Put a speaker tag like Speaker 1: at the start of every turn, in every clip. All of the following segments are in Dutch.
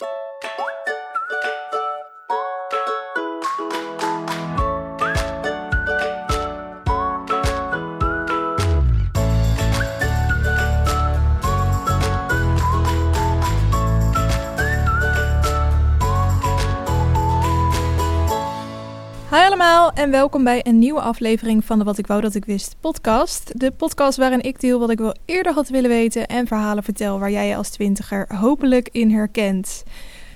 Speaker 1: you en welkom bij een nieuwe aflevering van de Wat ik wou dat ik wist podcast. De podcast waarin ik deel wat ik wel eerder had willen weten en verhalen vertel waar jij je als twintiger hopelijk in herkent.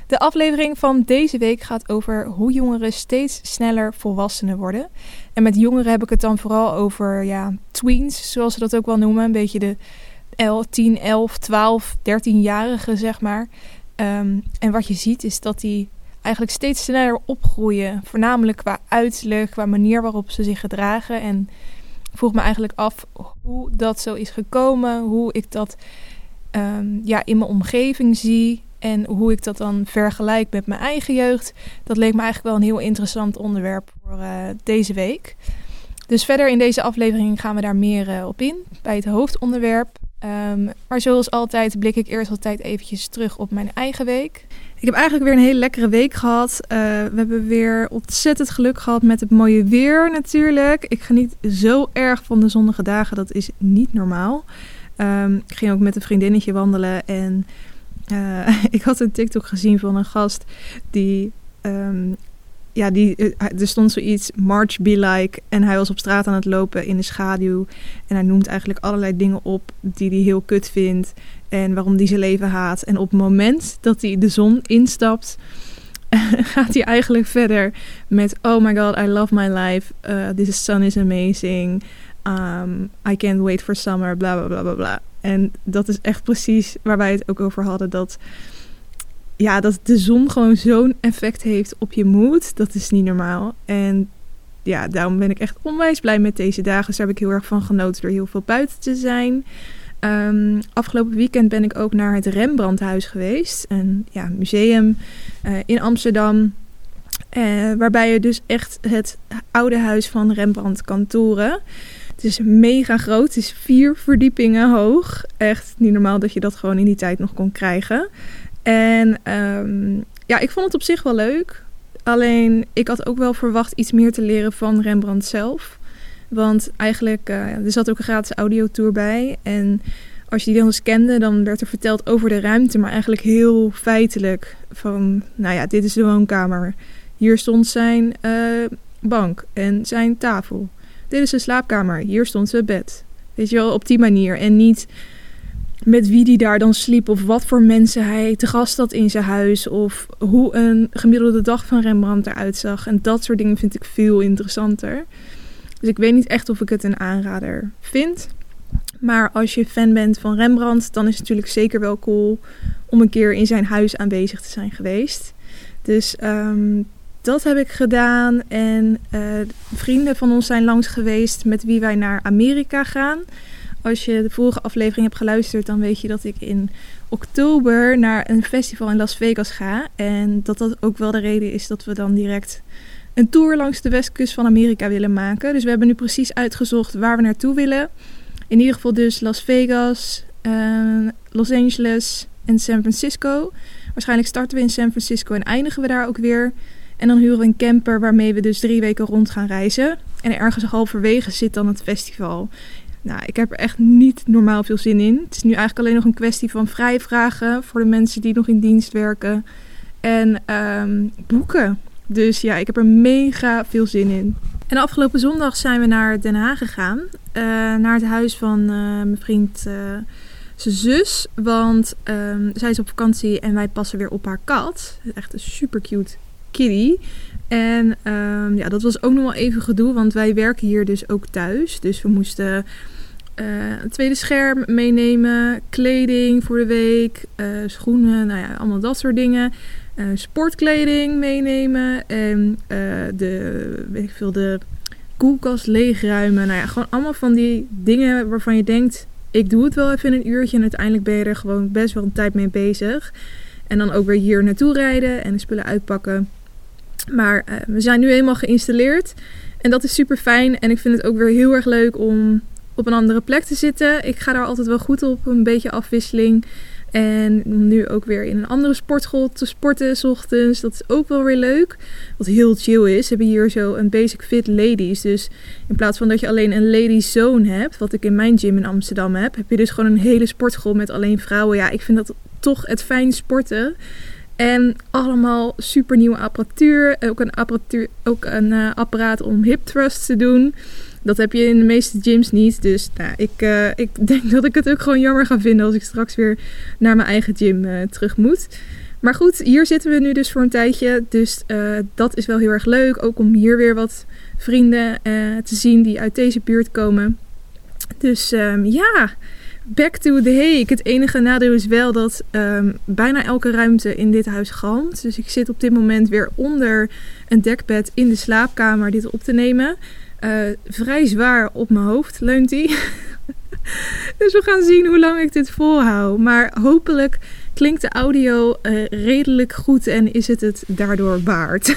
Speaker 1: De aflevering van deze week gaat over hoe jongeren steeds sneller volwassenen worden. En met jongeren heb ik het dan vooral over ja, tweens, zoals ze dat ook wel noemen. Een beetje de 10, 11, 12, 13-jarigen, zeg maar. Ehm, en wat je ziet is dat die eigenlijk steeds sneller opgroeien. Voornamelijk qua uiterlijk, qua manier waarop ze zich gedragen. En vroeg me eigenlijk af hoe dat zo is gekomen. Hoe ik dat ehm, ja, in mijn omgeving zie. En hoe ik dat dan vergelijk met mijn eigen jeugd. Dat leek me eigenlijk wel een heel interessant onderwerp voor uh, deze week. Dus verder in deze aflevering gaan we daar meer uh, op in. Bij het hoofdonderwerp. Um, maar zoals altijd blik ik eerst altijd eventjes terug op mijn eigen week. Ik heb eigenlijk weer een hele lekkere week gehad. Uh, we hebben weer ontzettend geluk gehad met het mooie weer natuurlijk. Ik geniet zo erg van de zonnige dagen, dat is niet normaal. Um, ik ging ook met een vriendinnetje wandelen en uh, ik had een TikTok gezien van een gast die um, ja, die, er stond zoiets, March be like. En hij was op straat aan het lopen in de schaduw. En hij noemt eigenlijk allerlei dingen op die hij heel kut vindt. En waarom hij zijn leven haat. En op het moment dat hij de zon instapt, gaat hij eigenlijk verder met: Oh my god, I love my life. Uh, this sun is amazing. Um, I can't wait for summer. Bla bla bla bla bla. En dat is echt precies waar wij het ook over hadden. Dat ja, dat de zon gewoon zo'n effect heeft op je moed, dat is niet normaal. En ja, daarom ben ik echt onwijs blij met deze dagen. Dus daar heb ik heel erg van genoten door heel veel buiten te zijn. Um, afgelopen weekend ben ik ook naar het Rembrandthuis geweest. Een ja, museum uh, in Amsterdam. Uh, waarbij je dus echt het oude huis van Rembrandt kan toeren. Het is mega groot. Het is vier verdiepingen hoog. Echt niet normaal dat je dat gewoon in die tijd nog kon krijgen. En um, ja, ik vond het op zich wel leuk. Alleen ik had ook wel verwacht iets meer te leren van Rembrandt zelf. Want eigenlijk, uh, er zat ook een gratis audiotour bij. En als je die dan eens kende, dan werd er verteld over de ruimte. Maar eigenlijk heel feitelijk. Van, nou ja, dit is de woonkamer. Hier stond zijn uh, bank en zijn tafel. Dit is de slaapkamer. Hier stond zijn bed. Weet je wel, op die manier. En niet met wie die daar dan sliep of wat voor mensen hij te gast had in zijn huis of hoe een gemiddelde dag van Rembrandt eruit zag. En dat soort dingen vind ik veel interessanter. Dus ik weet niet echt of ik het een aanrader vind. Maar als je fan bent van Rembrandt, dan is het natuurlijk zeker wel cool om een keer in zijn huis aanwezig te zijn geweest. Dus um, dat heb ik gedaan. En uh, vrienden van ons zijn langs geweest met wie wij naar Amerika gaan. Als je de vorige aflevering hebt geluisterd, dan weet je dat ik in oktober naar een festival in Las Vegas ga. En dat dat ook wel de reden is dat we dan direct een tour langs de westkust van Amerika willen maken. Dus we hebben nu precies uitgezocht waar we naartoe willen. In ieder geval dus Las Vegas, uh, Los Angeles en San Francisco. Waarschijnlijk starten we in San Francisco en eindigen we daar ook weer. En dan huren we een camper waarmee we dus drie weken rond gaan reizen. En ergens halverwege zit dan het festival. Nou, ik heb er echt niet normaal veel zin in. Het is nu eigenlijk alleen nog een kwestie van vrijvragen voor de mensen die nog in dienst werken. En um, boeken. Dus ja, ik heb er mega veel zin in. En afgelopen zondag zijn we naar Den Haag gegaan. Uh, naar het huis van uh, mijn vriend uh, zijn zus. Want um, zij is op vakantie en wij passen weer op haar kat. Echt een super cute kitty. En um, ja, dat was ook nog wel even gedoe, want wij werken hier dus ook thuis. Dus we moesten uh, een tweede scherm meenemen, kleding voor de week, uh, schoenen, nou ja, allemaal dat soort dingen. Uh, sportkleding meenemen en de, weet ik veel, de koelkast leegruimen. Nou ja, gewoon allemaal van die dingen waarvan je denkt, ik doe het wel even in een uurtje en uiteindelijk ben je er gewoon best wel een tijd mee bezig. En dan ook weer hier naartoe rijden en de spullen uitpakken. Maar uh, we zijn nu eenmaal geïnstalleerd. En dat is super fijn. En ik vind het ook weer heel erg leuk om op een andere plek te zitten. Ik ga daar altijd wel goed op. Een beetje afwisseling. En nu ook weer in een andere sportschool te sporten s ochtends. Dat is ook wel weer leuk. Wat heel chill is. Hebben hier zo een basic fit ladies. Dus in plaats van dat je alleen een ladies zone hebt. Wat ik in mijn gym in Amsterdam heb. Heb je dus gewoon een hele sportschool met alleen vrouwen. Ja, ik vind dat toch het fijn sporten. En allemaal super nieuwe apparatuur. Ook een, apparatuur, ook een uh, apparaat om hip thrusts te doen. Dat heb je in de meeste gyms niet. Dus nou, ik, uh, ik denk dat ik het ook gewoon jammer ga vinden als ik straks weer naar mijn eigen gym uh, terug moet. Maar goed, hier zitten we nu dus voor een tijdje. Dus dat is wel heel erg leuk. Ook om hier weer wat vrienden te zien die uit deze buurt komen. Dus um, ja, back to the Heek. Het enige nadeel is wel dat um, bijna elke ruimte in dit huis galmt. Dus ik zit op dit moment weer onder een dekbed in de slaapkamer dit op te nemen. Uh, vrij zwaar op mijn hoofd leunt hij. dus we gaan zien hoe lang ik dit volhoud. Maar hopelijk klinkt de audio uh, redelijk goed en is het het daardoor waard.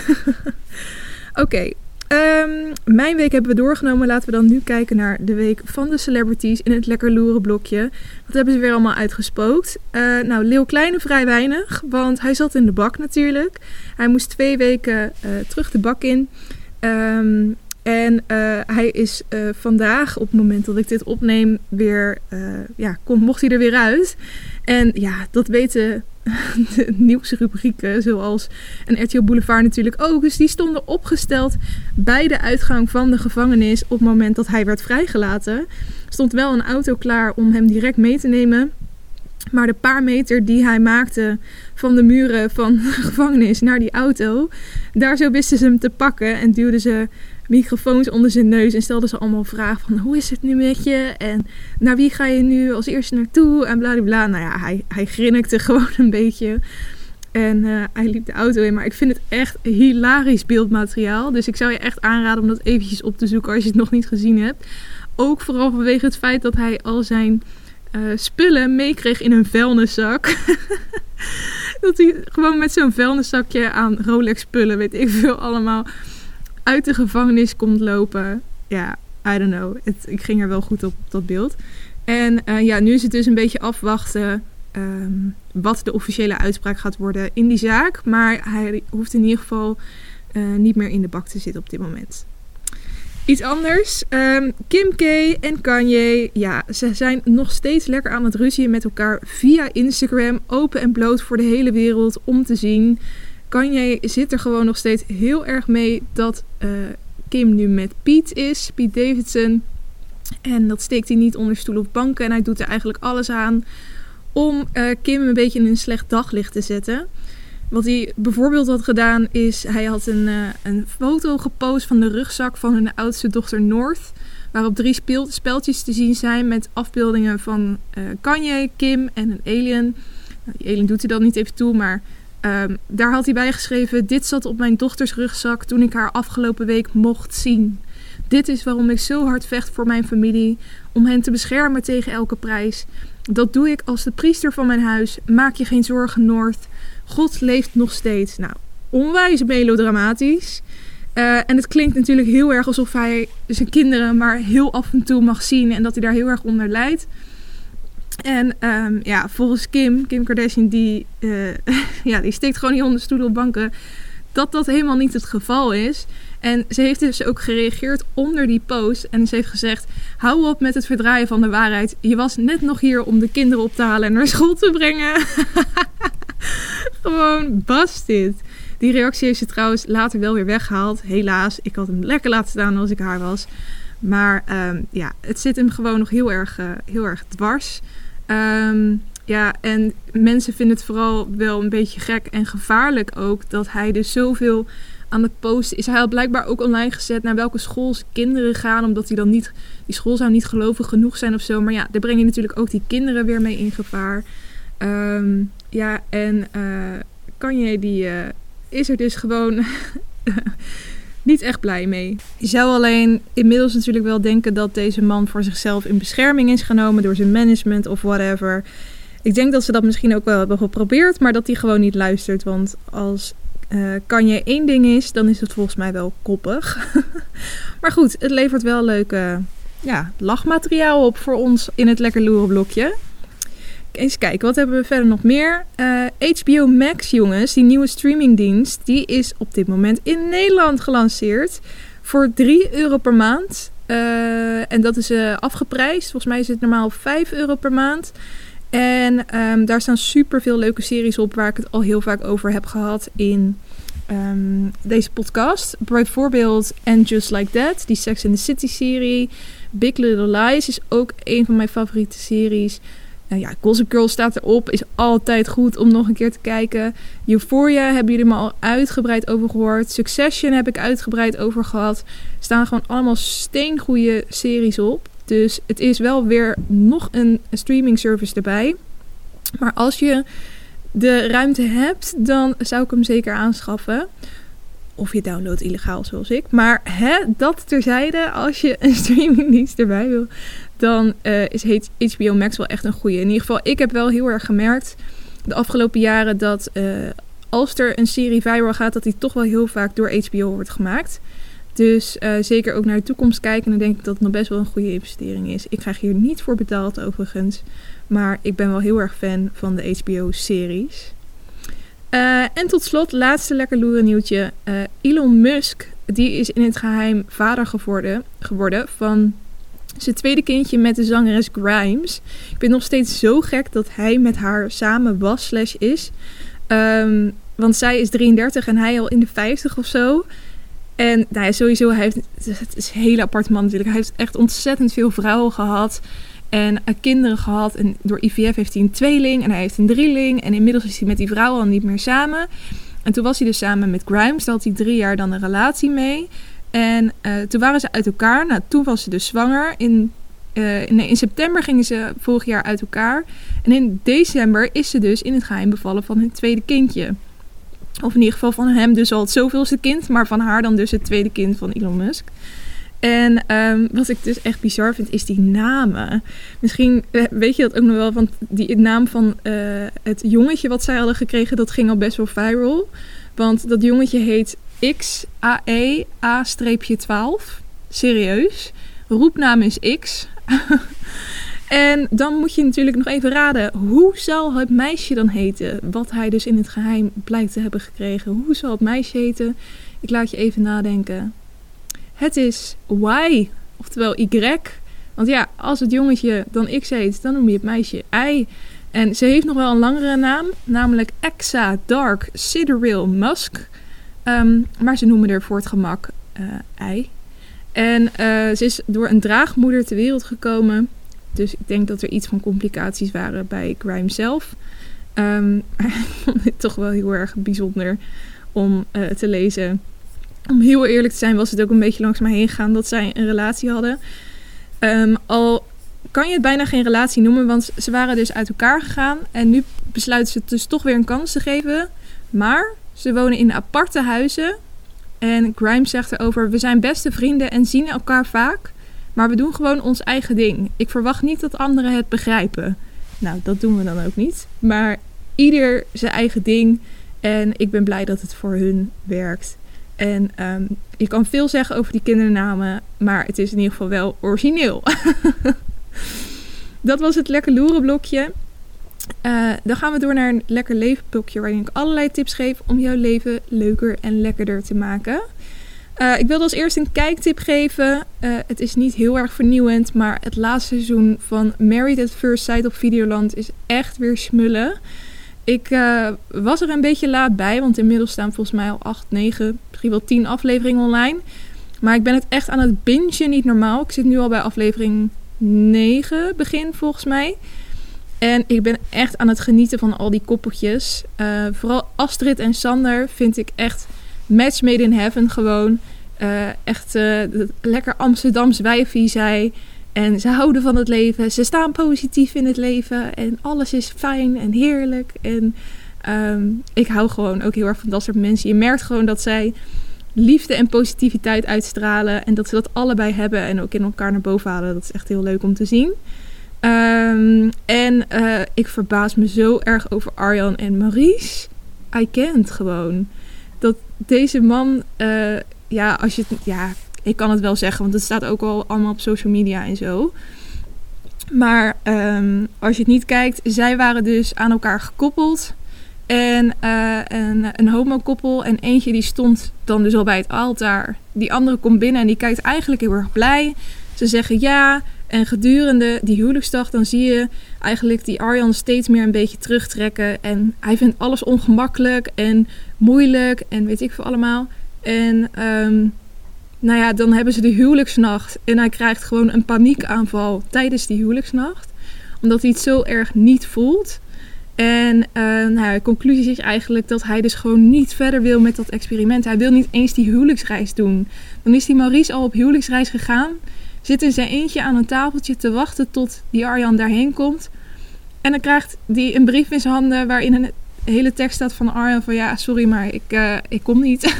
Speaker 1: Oké. Um, mijn week hebben we doorgenomen. Laten we dan nu kijken naar de week van de celebrities in het lekker loeren blokje. Wat hebben ze weer allemaal uitgespookt? Uh, nou, Leeuw Kleine vrij weinig, want hij zat in de bak natuurlijk. Hij moest twee weken uh, terug de bak in. Um, en uh, hij is vandaag, op het moment dat ik dit opneem, weer, ja, komt, mocht hij er weer uit. En ja, dat weten de nieuwsrubrieken, zoals een RTL Boulevard natuurlijk ook. Dus die stonden opgesteld bij de uitgang van de gevangenis op het moment dat hij werd vrijgelaten. Stond wel een auto klaar om hem direct mee te nemen. Maar de paar meter die hij maakte van de muren van de gevangenis naar die auto, daar zo wisten ze hem te pakken en duwden ze microfoons onder zijn neus en stelden ze allemaal vragen van hoe is het nu met je en naar wie ga je nu als eerste naartoe en bla bla. Nou ja, hij, hij grinnikte gewoon een beetje en uh, hij liep de auto in. Maar ik vind het echt hilarisch beeldmateriaal. Dus ik zou je echt aanraden om dat eventjes op te zoeken als je het nog niet gezien hebt. Ook vooral vanwege het feit dat hij al zijn uh, spullen meekreeg in een vuilniszak. dat hij gewoon met zo'n vuilniszakje aan Rolex spullen, weet ik veel allemaal uit de gevangenis komt lopen. Ja, I don't know. Het, ik ging er wel goed op, dat beeld. En uh, ja, nu is het dus een beetje afwachten um, wat de officiële uitspraak gaat worden in die zaak. Maar hij hoeft in ieder geval uh, niet meer in de bak te zitten op dit moment. Iets anders. Um, Kim K en Kanye, ja, ze zijn nog steeds lekker aan het ruzien met elkaar via Instagram. Open en bloot voor de hele wereld om te zien. Kanye zit er gewoon nog steeds heel erg mee dat uh, Kim nu met Piet is, Piet Davidson. En dat steekt hij niet onder stoel of banken. En hij doet er eigenlijk alles aan om uh, Kim een beetje in een slecht daglicht te zetten. Wat hij bijvoorbeeld had gedaan is, hij had een, uh, een foto gepost van de rugzak van hun oudste dochter North. Waarop drie speel, speltjes te zien zijn met afbeeldingen van Kanye, Kim en een alien. Nou, die alien doet hij dan niet even toe, maar um, daar had hij bij geschreven: Dit zat op mijn dochters rugzak toen ik haar afgelopen week mocht zien. Dit is waarom ik zo hard vecht voor mijn familie, om hen te beschermen tegen elke prijs. Dat doe ik als de priester van mijn huis. Maak je geen zorgen, North. God leeft nog steeds. Nou, onwijs melodramatisch. Uh, en het klinkt natuurlijk heel erg alsof hij zijn kinderen maar heel af en toe mag zien en dat hij daar heel erg onder lijdt. En um, ja, volgens Kim, Kim Kardashian, die, uh, ja, die steekt gewoon niet onder stoelen op banken, dat dat helemaal niet het geval is. En ze heeft dus ook gereageerd onder die post. En ze heeft gezegd: Hou op met het verdraaien van de waarheid. Je was net nog hier om de kinderen op te halen en naar school te brengen. Gewoon dit. Die reactie heeft ze trouwens later wel weer weggehaald. Helaas, ik had hem lekker laten staan als ik haar was. Maar um, ja, het zit hem gewoon nog heel erg, uh, heel erg dwars. Um, ja, en mensen vinden het vooral wel een beetje gek en gevaarlijk ook dat hij dus zoveel aan het posten is. Hij had blijkbaar ook online gezet naar welke school kinderen gaan, omdat hij dan niet, die school zou niet gelovig genoeg zijn of zo. Maar ja, daar breng je natuurlijk ook die kinderen weer mee in gevaar. Um, ja, en uh, Kanye die uh, is er dus gewoon niet echt blij mee. Je zou alleen inmiddels natuurlijk wel denken dat deze man voor zichzelf in bescherming is genomen door zijn management of whatever. Ik denk dat ze dat misschien ook wel hebben geprobeerd, maar dat hij gewoon niet luistert. Want als uh, kan je één ding is, dan is het volgens mij wel koppig. maar goed, het levert wel leuke ja, lachmateriaal op voor ons in het lekker loeren blokje. Eens kijken, wat hebben we verder nog meer? HBO eh, Max, jongens, die nieuwe streamingdienst, die is op dit moment in Nederland gelanceerd voor 3 euro per maand. Uh, en dat is uh, afgeprijsd. Volgens mij is het normaal 5 euro per maand. En um, daar staan super veel leuke series op waar ik het al heel vaak over heb gehad in um, deze podcast. Bijvoorbeeld And Just Like That, die Sex in the City serie. Big Little Lies is ook een van mijn favoriete series. Uh, ja, Gossip Girl staat erop. Is altijd goed om nog een keer te kijken. Euphoria hebben jullie me al uitgebreid over gehoord. Succession heb ik uitgebreid over gehad. Staan gewoon allemaal steengoede series op. Dus het is wel weer nog een streaming service erbij. Maar als je de ruimte hebt, dan zou ik hem zeker aanschaffen. Of je downloadt illegaal zoals ik. Maar hè, dat terzijde, als je een streamingdienst erbij wil, dan uh, is HBO Max wel echt een goede. In ieder geval, ik heb wel heel erg gemerkt de afgelopen jaren dat uh, als er een serie viral gaat, dat die toch wel heel vaak door HBO wordt gemaakt. Dus uh, zeker ook naar de toekomst kijken. En dan denk ik dat het nog best wel een goede investering is. Ik krijg hier niet voor betaald overigens. Maar ik ben wel heel erg fan van de HBO-series. En tot slot, laatste lekker loeren nieuwtje. Elon Musk, die is in het geheim vader geworden, geworden van zijn tweede kindje met de zangeres Grimes. Ik ben nog steeds zo gek dat hij met haar samen was slash is. Um, want zij is 33 en hij al in de 50 of zo. En nou ja, sowieso, hij heeft, het is een hele aparte man natuurlijk. Hij heeft echt ontzettend veel vrouwen gehad. En uh, kinderen gehad. En door IVF heeft hij een tweeling en hij heeft een drieling. En inmiddels is hij met die vrouw al niet meer samen. En toen was hij dus samen met Grimes. Daar had hij drie jaar dan een relatie mee. En uh, toen waren ze uit elkaar. Nou, toen was ze dus zwanger. In, uh, nee, in september gingen ze vorig jaar uit elkaar. En in december is ze dus in het geheim bevallen van hun tweede kindje. Of in ieder geval van hem dus al het zoveelste kind. Maar van haar dan dus het tweede kind van Elon Musk. En um, wat ik dus echt bizar vind, is die namen. Misschien eh, weet je dat ook nog wel, want die naam van het jongetje wat zij hadden gekregen, dat ging al best wel viral. Want dat jongetje heet XAE A-12. Serieus. Roepnaam is X. en dan moet je natuurlijk nog even raden, hoe zal het meisje dan heten? Wat hij dus in het geheim blijkt te hebben gekregen. Hoe zal het meisje heten? Ik laat je even nadenken. Het is Y, oftewel Y. Want ja, als het jongetje dan X heet, dan noem je het meisje Y. En ze heeft nog wel een langere naam, namelijk Exa Dark Sidereal Musk. Um, maar ze noemen er voor het gemak uh, I. En uh, ze is door een draagmoeder ter wereld gekomen. Dus ik denk dat er iets van complicaties waren bij Grime zelf. Um, ik vond het toch wel heel erg bijzonder om uh, te lezen om heel eerlijk te zijn, was het ook een beetje langs mij heen gegaan dat zij een relatie hadden. Um, al kan je het bijna geen relatie noemen, want ze waren dus uit elkaar gegaan. En nu besluiten ze het dus toch weer een kans te geven. Maar ze wonen in aparte huizen. En Grimes zegt erover: We zijn beste vrienden en zien elkaar vaak. Maar we doen gewoon ons eigen ding. Ik verwacht niet dat anderen het begrijpen. Nou, dat doen we dan ook niet. Maar ieder zijn eigen ding. En ik ben blij dat het voor hun werkt. En um, je kan veel zeggen over die kindernamen, maar het is in ieder geval wel origineel. dat was het lekker loeren blokje. Uh, dan gaan we door naar een lekker leven blokje waarin ik allerlei tips geef om jouw leven leuker en lekkerder te maken. Uh, ik wilde als eerste een kijktip geven. Uh, het is niet heel erg vernieuwend, maar het laatste seizoen van Married at First Sight op Videoland is echt weer smullen. Ik was er een beetje laat bij, want inmiddels staan volgens mij al 8, 9, misschien wel 10 afleveringen online. Maar ik ben het echt aan het bingen, niet normaal. Ik zit nu al bij aflevering 9 begin volgens mij. En ik ben echt aan het genieten van al die koppeltjes. Uh, vooral Astrid en Sander vind ik echt match made in heaven gewoon. Uh, echt lekker Amsterdams wijfie zij. En ze houden van het leven. Ze staan positief in het leven. En alles is fijn en heerlijk. En um, ik hou gewoon ook heel erg van dat soort mensen. Je merkt gewoon dat zij liefde en positiviteit uitstralen. En dat ze dat allebei hebben. En ook in elkaar naar boven halen. Dat is echt heel leuk om te zien. Um, en uh, ik verbaas me zo erg over Arjan en Maurice. I can't gewoon. Dat deze man, uh, ja, als je ja, ik kan het wel zeggen, want het staat ook al allemaal op social media en zo. Maar ehm, als je het niet kijkt, zij waren dus aan elkaar gekoppeld. En uh, een, een homokoppel. En eentje die stond dan dus al bij het altaar. Die andere komt binnen en die kijkt eigenlijk heel erg blij. Ze zeggen ja. En gedurende die huwelijksdag dan zie je eigenlijk die Arjan steeds meer een beetje terugtrekken. En hij vindt alles ongemakkelijk en moeilijk en weet ik veel allemaal. En um, nou ja, dan hebben ze de huwelijksnacht. En hij krijgt gewoon een paniekaanval tijdens die huwelijksnacht. Omdat hij het zo erg niet voelt. En uh, nou, de conclusie is eigenlijk dat hij dus gewoon niet verder wil met dat experiment. Hij wil niet eens die huwelijksreis doen. Dan is die Maurice al op huwelijksreis gegaan. Zit in zijn eentje aan een tafeltje te wachten tot die Arjan daarheen komt. En dan krijgt hij een brief in zijn handen waarin een hele tekst staat van Arjan van ja, sorry, maar ik, uh, ik kom niet.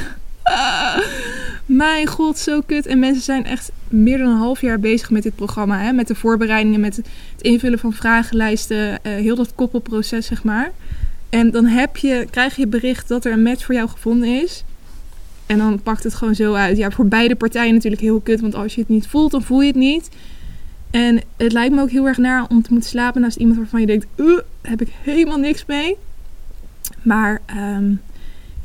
Speaker 1: Mijn god, zo kut. En mensen zijn echt meer dan een half jaar bezig met dit programma. Hè? Met de voorbereidingen, met het invullen van vragenlijsten. Uh, heel dat koppelproces, zeg maar. En dan heb je, krijg je bericht dat er een match voor jou gevonden is. En dan pakt het gewoon zo uit. Ja, voor beide partijen natuurlijk heel kut. Want als je het niet voelt, dan voel je het niet. En het lijkt me ook heel erg naar om te moeten slapen naast iemand waarvan je denkt... Uh, heb ik helemaal niks mee. Maar... Um,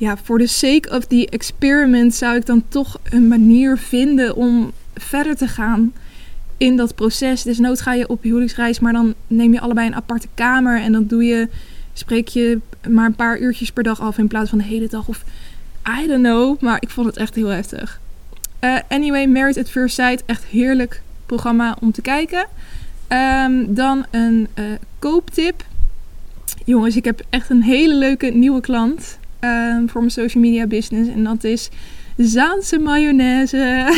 Speaker 1: ja, voor de sake of the experiment zou ik dan toch een manier vinden om verder te gaan in dat proces. Nood ga je op huwelijksreis, maar dan neem je allebei een aparte kamer en dan doe je, spreek je maar een paar uurtjes per dag af in plaats van de hele dag. Of I don't know, maar ik vond het echt heel heftig. Uh, anyway, Married at First Sight, echt heerlijk programma om te kijken. Um, dan een uh, kooptip. Jongens, ik heb echt een hele leuke nieuwe klant. Ehm, voor mijn social media business. En dat is Zaanse mayonaise.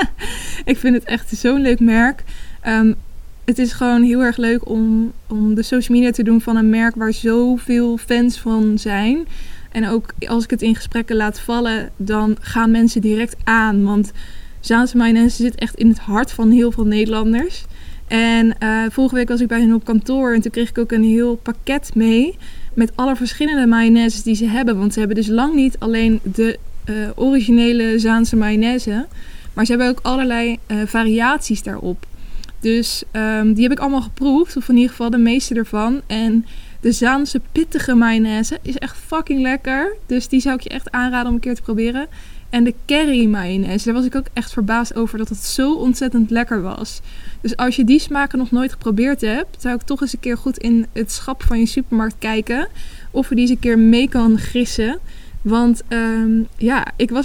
Speaker 1: ik vind het echt zo'n leuk merk. Um, het is gewoon heel erg leuk om, om de social media te doen van een merk waar zoveel fans van zijn. En ook als ik het in gesprekken laat vallen, dan gaan mensen direct aan. Want Zaanse mayonaise zit echt in het hart van heel veel Nederlanders. En uh, vorige week was ik bij hen op kantoor en toen kreeg ik ook een heel pakket mee met alle verschillende mayonaises die ze hebben. Want ze hebben dus lang niet alleen de uh, originele Zaanse mayonaise. Maar ze hebben ook allerlei uh, variaties daarop. Dus um, die heb ik allemaal geproefd. Of in ieder geval de meeste ervan. En de Zaanse pittige mayonaise is echt fucking lekker. Dus die zou ik je echt aanraden om een keer te proberen. En de curry mayonaise, daar was ik ook echt verbaasd over dat het zo ontzettend lekker was. Dus als je die smaken nog nooit geprobeerd hebt, zou ik toch eens een keer goed in het schap van je supermarkt kijken. Of je die eens een keer mee kan grissen. Want um, ja, ik was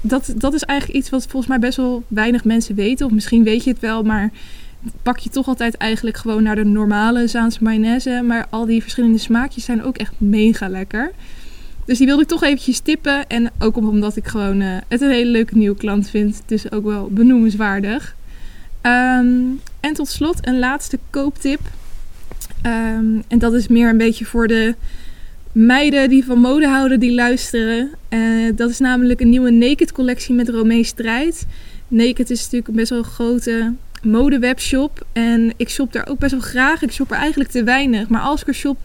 Speaker 1: dat, dat is eigenlijk iets wat volgens mij best wel weinig mensen weten. Of misschien weet je het wel, maar pak je toch altijd eigenlijk gewoon naar de normale Zaanse mayonaise. Maar al die verschillende smaakjes zijn ook echt mega lekker. Dus die wilde ik toch eventjes tippen. En ook omdat ik gewoon uh, het een hele leuke nieuwe klant vind. Dus ook wel benoemenswaardig. Um, en tot slot een laatste kooptip. Um, en dat is meer een beetje voor de meiden die van mode houden, die luisteren. Uh, dat is namelijk een nieuwe Naked collectie met Romee Strijd. Naked is natuurlijk een best wel grote modewebshop. En ik shop daar ook best wel graag. Ik shop er eigenlijk te weinig. Maar als ik er shop,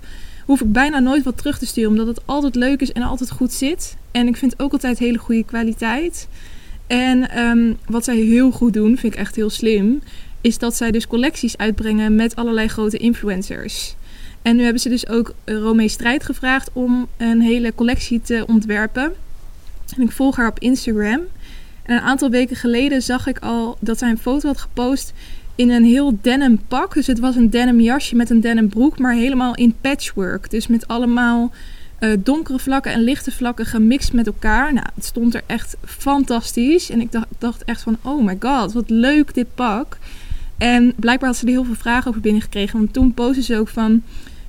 Speaker 1: hoef ik bijna nooit wat terug te sturen. Omdat het altijd leuk is en altijd goed zit. En ik vind ook altijd hele goede kwaliteit. En um, wat zij heel goed doen, vind ik echt heel slim, is dat zij dus collecties uitbrengen met allerlei grote influencers. En nu hebben ze dus ook Romee Strijd gevraagd om een hele collectie te ontwerpen. En ik volg haar op Instagram. En een aantal weken geleden zag ik al dat zij een foto had gepost in een heel denim pak. Dus het was een denim jasje met een denim broek, maar helemaal in patchwork. Dus met allemaal uh, donkere vlakken en lichte vlakken gemixt met elkaar. Nou, het stond er echt fantastisch. En ik dacht, echt van, oh my god, wat leuk dit pak. En blijkbaar had ze er heel veel vragen over binnengekregen. Want toen postte ze ook van...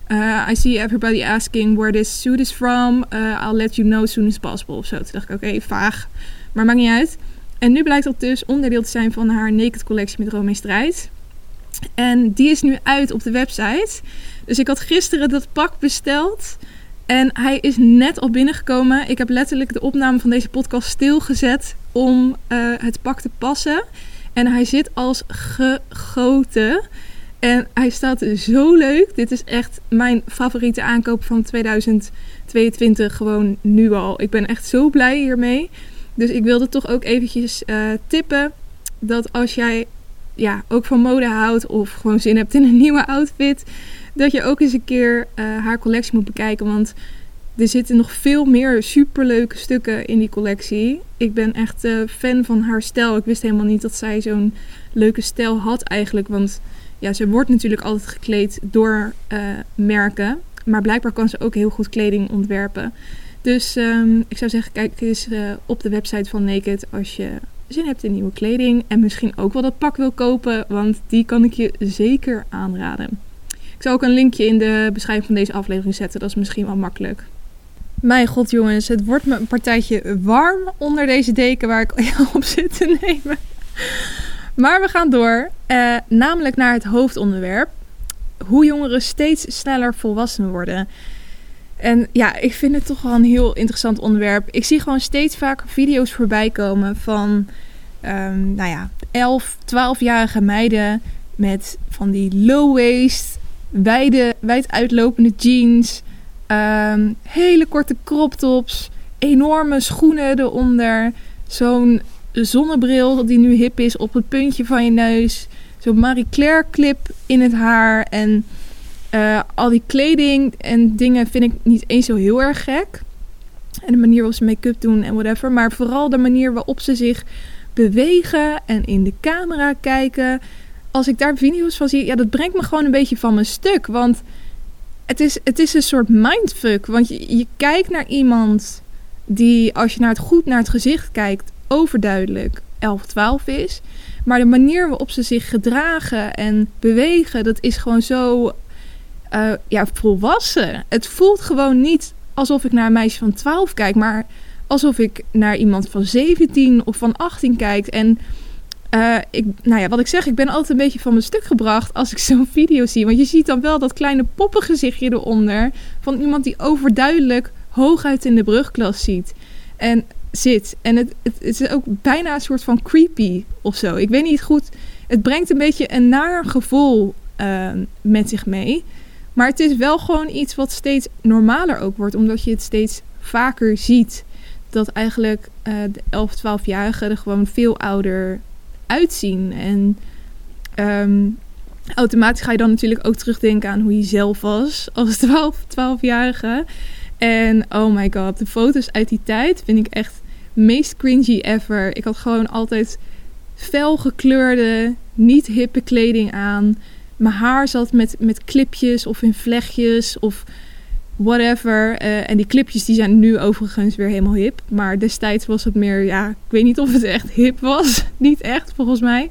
Speaker 1: Uh, I see everybody asking where this suit is from. Uh, I'll let you know as soon as possible. Of zo. Toen dacht ik, oké, okay, vaag. Maar maakt niet uit. En nu blijkt dat dus onderdeel te zijn van haar Naked collectie met Romee Strijd. En die is nu uit op de website. Dus ik had gisteren dat pak besteld. En hij is net al binnengekomen. Ik heb letterlijk de opname van deze podcast stilgezet om uh, het pak te passen. En hij zit als gegoten. En hij staat zo leuk. Dit is echt mijn favoriete aankoop van 2022. Gewoon nu al. Ik ben echt zo blij hiermee. Dus ik wilde toch ook eventjes uh, tippen dat als jij ja, ook van mode houdt of gewoon zin hebt in een nieuwe outfit, dat je ook eens een keer uh, haar collectie moet bekijken. Want er zitten nog veel meer superleuke stukken in die collectie. Ik ben echt uh, fan van haar stijl. Ik wist helemaal niet dat zij zo'n leuke stijl had eigenlijk. Want ja, ze wordt natuurlijk altijd gekleed door merken. Maar blijkbaar kan ze ook heel goed kleding ontwerpen. Dus um, ik zou zeggen, kijk eens uh, op de website van Naked als je zin hebt in nieuwe kleding. En misschien ook wel dat pak wil kopen, want die kan ik je zeker aanraden. Ik zal ook een linkje in de beschrijving van deze aflevering zetten. Dat is misschien wel makkelijk. Mijn god jongens, het wordt me een partijtje warm onder deze deken waar ik op zit te nemen. Maar we gaan door, uh, namelijk naar het hoofdonderwerp. Hoe jongeren steeds sneller volwassen worden. En ja, ik vind het toch wel een heel interessant onderwerp. Ik zie gewoon steeds vaker video's voorbij komen van, um, nou ja, 11, 12-jarige meiden met van die low waist, wijde, wijd uitlopende jeans, um, hele korte crop tops, enorme schoenen eronder, zo'n zonnebril die nu hip is op het puntje van je neus, zo'n Marie Claire clip in het haar en uh, al die kleding en dingen vind ik niet eens zo heel erg gek. En de manier waarop ze make-up doen en whatever. Maar vooral de manier waarop ze zich bewegen en in de camera kijken. Als ik daar video's van zie, ja, dat brengt me gewoon een beetje van mijn stuk. Want het is, het is een soort mindfuck. Want je, je kijkt naar iemand die, als je naar het goed naar het gezicht kijkt, overduidelijk 11, 12 is. Maar de manier waarop ze zich gedragen en bewegen, dat is gewoon zo uh, ja, volwassen. Het voelt gewoon niet alsof ik naar een meisje van 12 kijk, maar alsof ik naar iemand van 17 of van 18 kijk. En uh, ik, nou ja, wat ik zeg, ik ben altijd een beetje van mijn stuk gebracht als ik zo'n video zie. Want je ziet dan wel dat kleine poppengezichtje eronder van iemand die overduidelijk hooguit in de brugklas ziet. En zit. En het, het, is ook bijna een soort van creepy of zo. Ik weet niet goed. Het brengt een beetje een naar gevoel uh, met zich mee. Maar het is wel gewoon iets wat steeds normaler ook wordt, omdat je het steeds vaker ziet. Dat eigenlijk uh, de 11, 12-jarigen er gewoon veel ouder uitzien. En um, automatisch ga je dan natuurlijk ook terugdenken aan hoe je zelf was als 12, 12-jarige. En oh my god, de foto's uit die tijd vind ik echt meest cringy ever. Ik had gewoon altijd felgekleurde, niet hippe kleding aan mijn haar zat met, met clipjes of in vlechtjes of whatever. Uh, en die clipjes die zijn nu overigens weer helemaal hip. Maar destijds was het meer, ja, ik weet niet of het echt hip was. niet echt, volgens mij.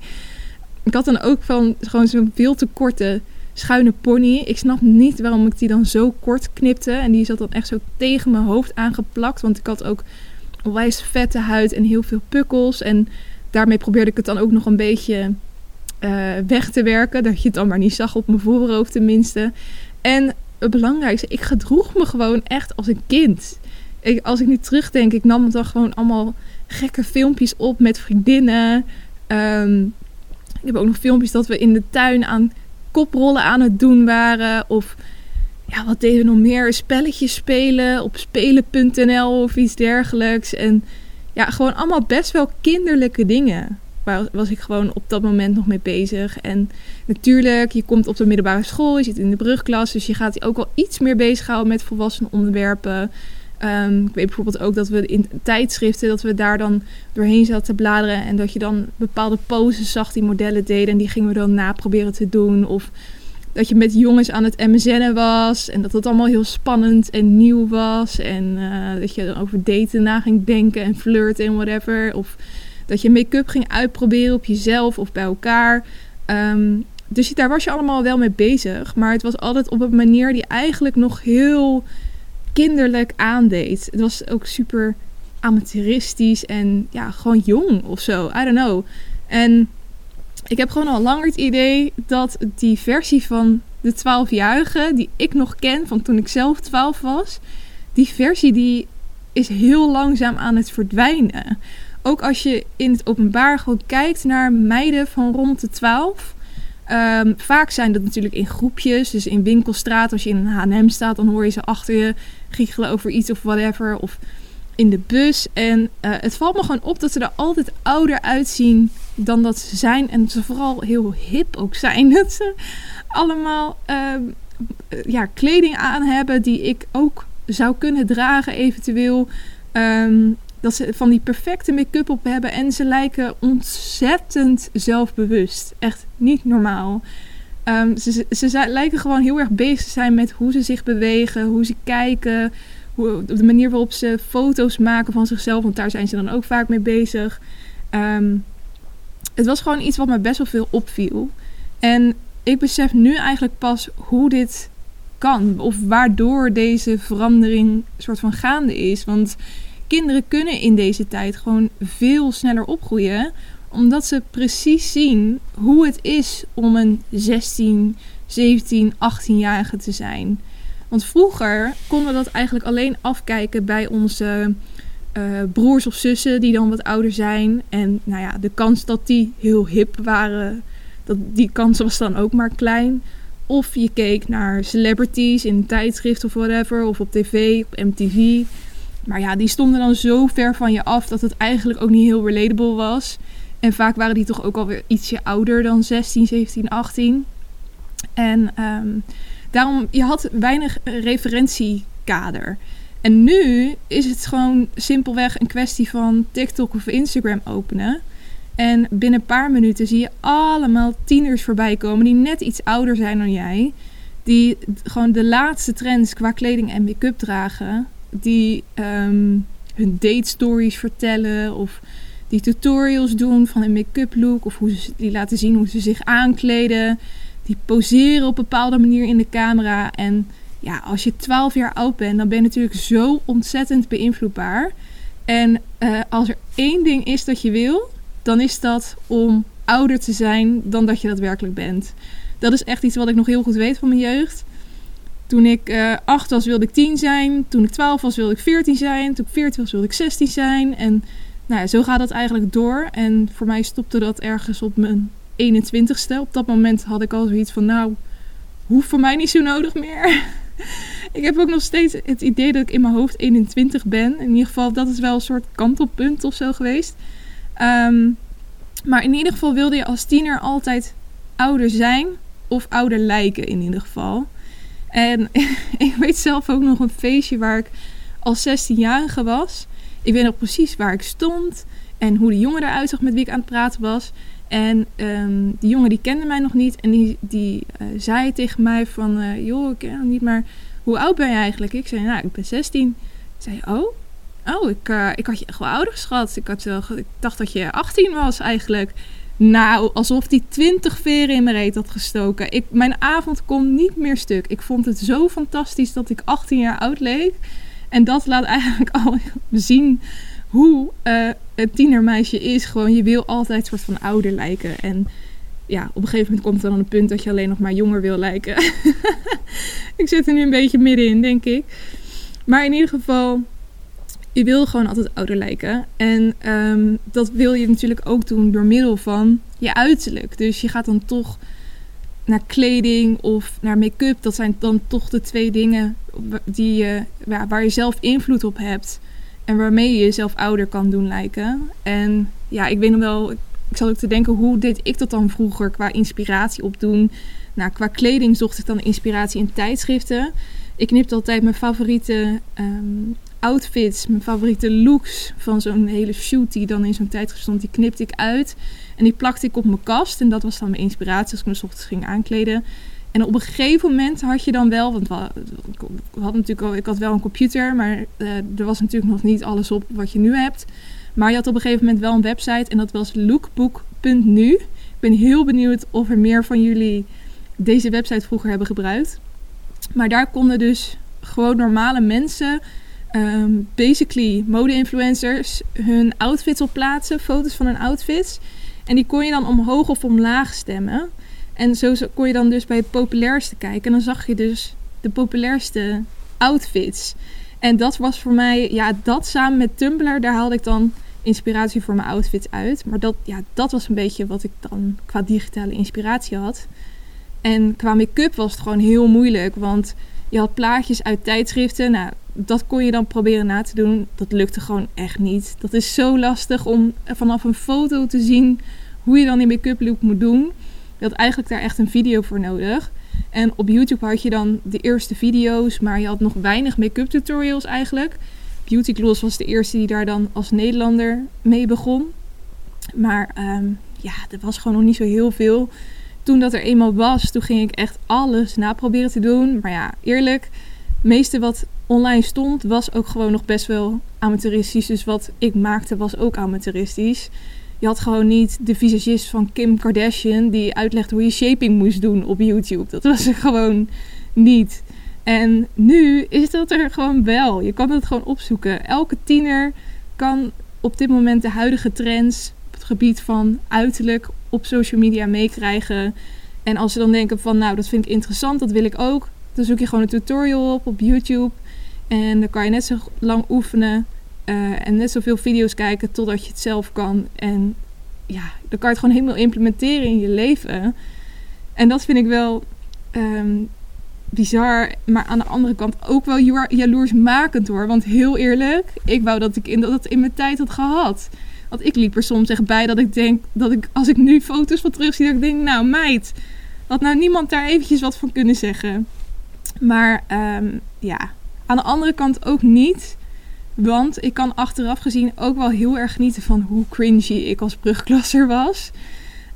Speaker 1: Ik had dan ook van gewoon zo'n veel te korte schuine pony. Ik snap niet waarom ik die dan zo kort knipte. En die zat dan echt zo tegen mijn hoofd aangeplakt. Want ik had ook onwijs vette huid en heel veel pukkels. En daarmee probeerde ik het dan ook nog een beetje uh, weg te werken. Dat je het dan maar niet zag op mijn voorhoofd tenminste. En het belangrijkste, ik gedroeg me gewoon echt als een kind. Ik, als ik nu terugdenk, ik nam dan gewoon allemaal gekke filmpjes op met vriendinnen. Um, ik heb ook nog filmpjes dat we in de tuin aan koprollen aan het doen waren. Of ja, wat deden we nog meer? Spelletjes spelen op spelen.nl of iets dergelijks. En ja, gewoon allemaal best wel kinderlijke dingen waar was ik gewoon op dat moment nog mee bezig. En natuurlijk, je komt op de middelbare school, je zit in de brugklas, dus je gaat je ook wel iets meer bezighouden met volwassen onderwerpen. Um, ik weet bijvoorbeeld ook dat we in tijdschriften, dat we daar dan doorheen zaten te bladeren en dat je dan bepaalde poses zag die modellen deden en die gingen we dan na proberen te doen. Of dat je met jongens aan het MSN'en was en dat het allemaal heel spannend en nieuw was en uh, dat je dan over daten na ging denken en flirten en whatever. Of dat je make-up ging uitproberen op jezelf of bij elkaar. Um, dus daar was je allemaal wel mee bezig. Maar het was altijd op een manier die eigenlijk nog heel kinderlijk aandeed. Het was ook super amateuristisch en ja, gewoon jong of zo. I don't know. En ik heb gewoon al langer het idee dat die versie van de 12-jarige, die ik nog ken van toen ik zelf 12 was, die versie die is heel langzaam aan het verdwijnen ook als je in het openbaar gewoon kijkt naar meiden van rond de 12. Um, vaak zijn dat natuurlijk in groepjes. Dus in winkelstraat, als je in een HM staat, dan hoor je ze achter je giechelen over iets of whatever. Of in de bus. En uh, het valt me gewoon op dat ze er altijd ouder uitzien dan dat ze zijn. En ze vooral heel hip ook zijn. Dat ze allemaal ehm, ja, kleding aan hebben die ik ook zou kunnen dragen eventueel. Ehm, dat ze van die perfecte make-up op hebben en ze lijken ontzettend zelfbewust. Echt niet normaal. Ehm, ze, ze, lijken gewoon heel erg bezig te zijn met hoe ze zich bewegen, hoe ze kijken, hoe, de manier waarop ze foto's maken van zichzelf, want daar zijn ze dan ook vaak mee bezig. Ehm, het was gewoon iets wat me best wel veel opviel. En ik besef nu eigenlijk pas hoe dit kan, of waardoor deze verandering soort van gaande is. Want kinderen kunnen in deze tijd gewoon veel sneller opgroeien omdat ze precies zien hoe het is om een 16, 17, 18-jarige te zijn. Want vroeger konden we dat eigenlijk alleen afkijken bij onze uh, broers of zussen die dan wat ouder zijn. En nou ja, de kans dat die heel hip waren, dat, die kans was dan ook maar klein. Of je keek naar celebrities in een tijdschrift of whatever, of op tv, op MTV. Maar ja, die stonden dan zo ver van je af dat het eigenlijk ook niet heel relatable was. En vaak waren die toch ook alweer ietsje ouder dan 16, 17, 18. En um, daarom, je had weinig referentiekader. En nu is het gewoon simpelweg een kwestie van TikTok of Instagram openen. En binnen een paar minuten zie je allemaal tieners voorbij komen die net iets ouder zijn dan jij. Die gewoon de laatste trends qua kleding en make-up dragen. Die um, hun date stories vertellen of die tutorials doen van een make-up look. Of hoe ze, die laten zien hoe ze zich aankleden. Die poseren op bepaalde manier in de camera. En ja, als je 12 jaar oud bent, dan ben je natuurlijk zo ontzettend beïnvloedbaar. En uh, als er één ding is dat je wil, dan is dat om ouder te zijn dan dat je daadwerkelijk bent. Dat is echt iets wat ik nog heel goed weet van mijn jeugd. Toen ik uh, 8 was, wilde ik 10 zijn. Toen ik 12 was, wilde ik 14 zijn. Toen ik 14 was, wilde ik 16 zijn. En nou ja, zo gaat dat eigenlijk door. En voor mij stopte dat ergens op mijn 21ste. Op dat moment had ik al zoiets van, nou, hoeft voor mij niet zo nodig meer. ik heb ook nog steeds het idee dat ik in mijn hoofd 21 ben. In ieder geval, dat is wel een soort kantelpunt of zo geweest. Um, maar in ieder geval wilde je als tiener altijd ouder zijn of ouder lijken in ieder geval. En ik weet zelf ook nog een feestje waar ik als 16-jarige was. Ik weet nog precies waar ik stond en hoe de jongen eruit zag met wie ik aan het praten was. En um, die jongen die kende mij nog niet en die, die uh, zei tegen mij van... Uh, joh, ik ken niet, maar hoe oud ben je eigenlijk? Ik zei, nou, ik ben 16. zei oh, oh ik, uh, ik had je echt wel ouder geschat. Ik, had, ik dacht dat je 18 was eigenlijk. Nou, alsof die 20 veren in mijn reet had gestoken. Ik, mijn avond kon niet meer stuk. Ik vond het zo fantastisch dat ik 18 jaar oud leek. En dat laat eigenlijk al zien hoe uh, een tienermeisje is. Gewoon, je wil altijd soort van ouder lijken. En ja, op een gegeven moment komt er dan een punt dat je alleen nog maar jonger wil lijken. ik zit er nu een beetje middenin, denk ik. Maar in ieder geval, je wil gewoon altijd ouder lijken. En um, dat wil je natuurlijk ook doen door middel van je uiterlijk. Dus je gaat dan toch naar kleding of naar make-up. Dat zijn dan toch de twee dingen die je, waar je zelf invloed op hebt. En waarmee je jezelf ouder kan doen lijken. En ja, ik weet nog wel, ik zat ook te denken, hoe deed ik dat dan vroeger qua inspiratie opdoen? Nou, qua kleding zocht ik dan inspiratie in tijdschriften. Ik knipte altijd mijn favoriete um, outfits, mijn favoriete looks van zo'n hele shoot die dan in zo'n tijdschrift stond, die knipte ik uit. En die plakte ik op mijn kast. En dat was dan mijn inspiratie als ik me ochtends ging aankleden. En op een gegeven moment had je dan wel, want we, hadden natuurlijk al, ik had wel een computer, maar uh, er was natuurlijk nog niet alles op wat je nu hebt. Maar je had op een gegeven moment wel een website en dat was lookbook.nu. Ik ben heel benieuwd of er meer van jullie deze website vroeger hebben gebruikt. Maar daar konden dus gewoon normale mensen, um, basically mode-influencers, hun outfits op plaatsen, foto's van hun outfits. En die kon je dan omhoog of omlaag stemmen. En zo kon je dan dus bij het populairste kijken. En dan zag je dus de populairste outfits. En dat was voor mij, ja, dat samen met Tumblr, daar haalde ik dan inspiratie voor mijn outfits uit. Maar dat, ja, dat was een beetje wat ik dan qua digitale inspiratie had. En qua make-up was het gewoon heel moeilijk. Want je had plaatjes uit tijdschriften. Nou, dat kon je dan proberen na te doen. Dat lukte gewoon echt niet. Dat is zo lastig om vanaf een foto te zien hoe je dan die make-up look moet doen. Je had eigenlijk daar echt een video voor nodig. En op YouTube had je dan de eerste video's, maar je had nog weinig make-up tutorials eigenlijk. Beauty Gloss was de eerste die daar dan als Nederlander mee begon. Maar ehm, ja, er was gewoon nog niet zo heel veel. Toen dat er eenmaal was, toen ging ik echt alles na proberen te doen. Maar ja, eerlijk, meeste wat online stond was ook gewoon nog best wel amateuristisch. Dus wat ik maakte was ook amateuristisch. Je had gewoon niet de visagist van Kim Kardashian die uitlegt hoe je shaping moest doen op YouTube. Dat was er gewoon niet. En nu is dat er gewoon wel. Je kan het gewoon opzoeken. Elke tiener kan op dit moment de huidige trends op het gebied van uiterlijk op social media meekrijgen. En als ze dan denken van nou dat vind ik interessant, dat wil ik ook. Dan zoek je gewoon een tutorial op op YouTube. En dan kan je net zo lang oefenen uh, en net zoveel video's kijken totdat je het zelf kan. En ja, dan kan je het gewoon helemaal implementeren in je leven. En dat vind ik wel um, bizar, maar aan de andere kant ook wel jaloersmakend hoor. Want heel eerlijk, ik wou dat ik in, dat in mijn tijd had gehad. Want ik liep er soms echt bij dat ik denk dat ik, als ik nu foto's van terug zie, dat ik denk, nou meid, had nou niemand daar eventjes wat van kunnen zeggen. Maar um, ja, aan de andere kant ook niet. Want ik kan achteraf gezien ook wel heel erg genieten van hoe cringy ik als brugklasser was.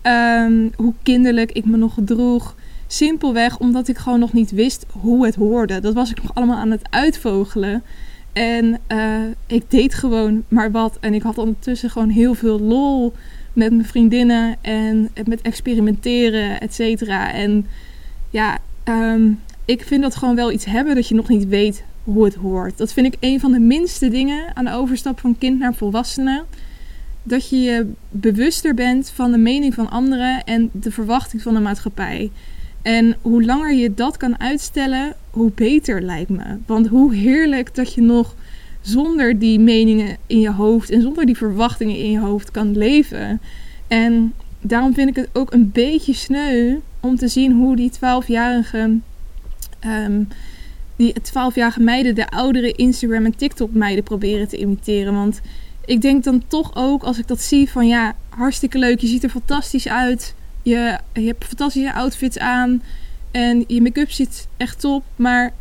Speaker 1: Um, hoe kinderlijk ik me nog gedroeg. Simpelweg omdat ik gewoon nog niet wist hoe het hoorde. Dat was ik nog allemaal aan het uitvogelen. En uh, ik deed gewoon maar wat. En ik had ondertussen gewoon heel veel lol met mijn vriendinnen en met experimenteren, et cetera. En ja, um, ik vind dat gewoon wel iets hebben dat je nog niet weet hoe het hoort. Dat vind ik een van de minste dingen aan de overstap van kind naar volwassene. Dat je je bewuster bent van de mening van anderen en de verwachting van de maatschappij. En hoe langer je dat kan uitstellen, hoe beter lijkt me. Want hoe heerlijk dat je nog zonder die meningen in je hoofd en zonder die verwachtingen in je hoofd kan leven. En daarom vind ik het ook een beetje sneu om te zien hoe die 12-jarige Ehm, die 12-jarige meiden de oudere Instagram en TikTok meiden proberen te imiteren. Want ik denk dan toch ook, als ik dat zie, van ja, hartstikke leuk. Je ziet er fantastisch uit. Je, je hebt fantastische outfits aan. En je make-up zit echt top. Maar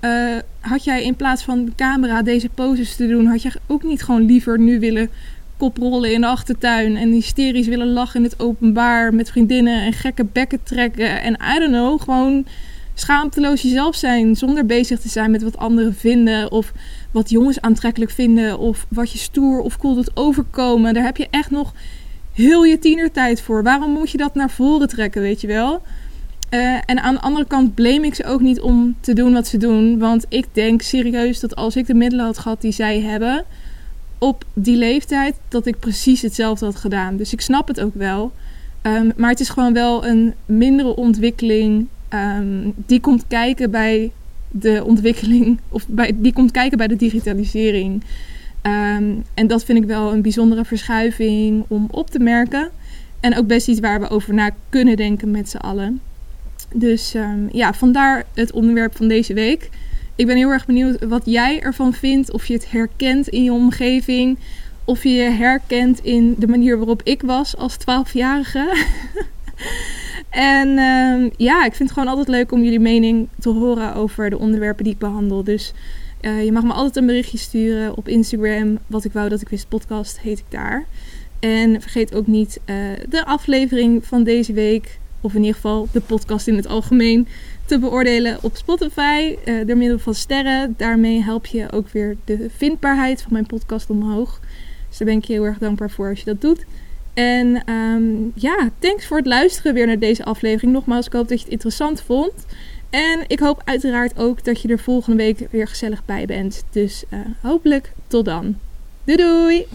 Speaker 1: uh, had jij in plaats van de camera deze poses te doen, had je ook niet gewoon liever nu willen koprollen in de achtertuin en hysterisch willen lachen in het openbaar met vriendinnen en gekke bekken trekken en I don't know, gewoon schaamteloos jezelf zijn zonder bezig te zijn met wat anderen vinden of wat jongens aantrekkelijk vinden of wat je stoer of cool doet overkomen. Daar heb je echt nog heel je tienertijd voor. Waarom moet je dat naar voren trekken, weet je wel? Uh, en aan de andere kant blame ik ze ook niet om te doen wat ze doen. Want ik denk serieus dat als ik de middelen had gehad die zij hebben op die leeftijd, dat ik precies hetzelfde had gedaan. Dus ik snap het ook wel. Um, maar het is gewoon wel een mindere ontwikkeling um, die komt kijken bij de ontwikkeling, of bij, die komt kijken bij de digitalisering. Um, en dat vind ik wel een bijzondere verschuiving om op te merken. En ook best iets waar we over na kunnen denken met z'n allen. Dus um, ja, vandaar het onderwerp van deze week. Ik ben heel erg benieuwd wat jij ervan vindt. Of je het herkent in je omgeving. Of je je herkent in de manier waarop ik was als 12-jarige. En uh, ja, ik vind het gewoon altijd leuk om jullie mening te horen over de onderwerpen die ik behandel. Dus uh, je mag me altijd een berichtje sturen op Instagram. Wat ik wou dat ik wist, podcast heet ik daar. En vergeet ook niet uh, de aflevering van deze week, of in ieder geval de podcast in het algemeen, te beoordelen op Spotify uh, door middel van sterren. Daarmee help je ook weer de vindbaarheid van mijn podcast omhoog. Dus daar ben ik je heel erg dankbaar voor als je dat doet. En ehm, ja, thanks voor het luisteren weer naar deze aflevering. Nogmaals, ik hoop dat je het interessant vond. En ik hoop uiteraard ook dat je er volgende week weer gezellig bij bent. Dus eh, hopelijk tot dan. Doei doei!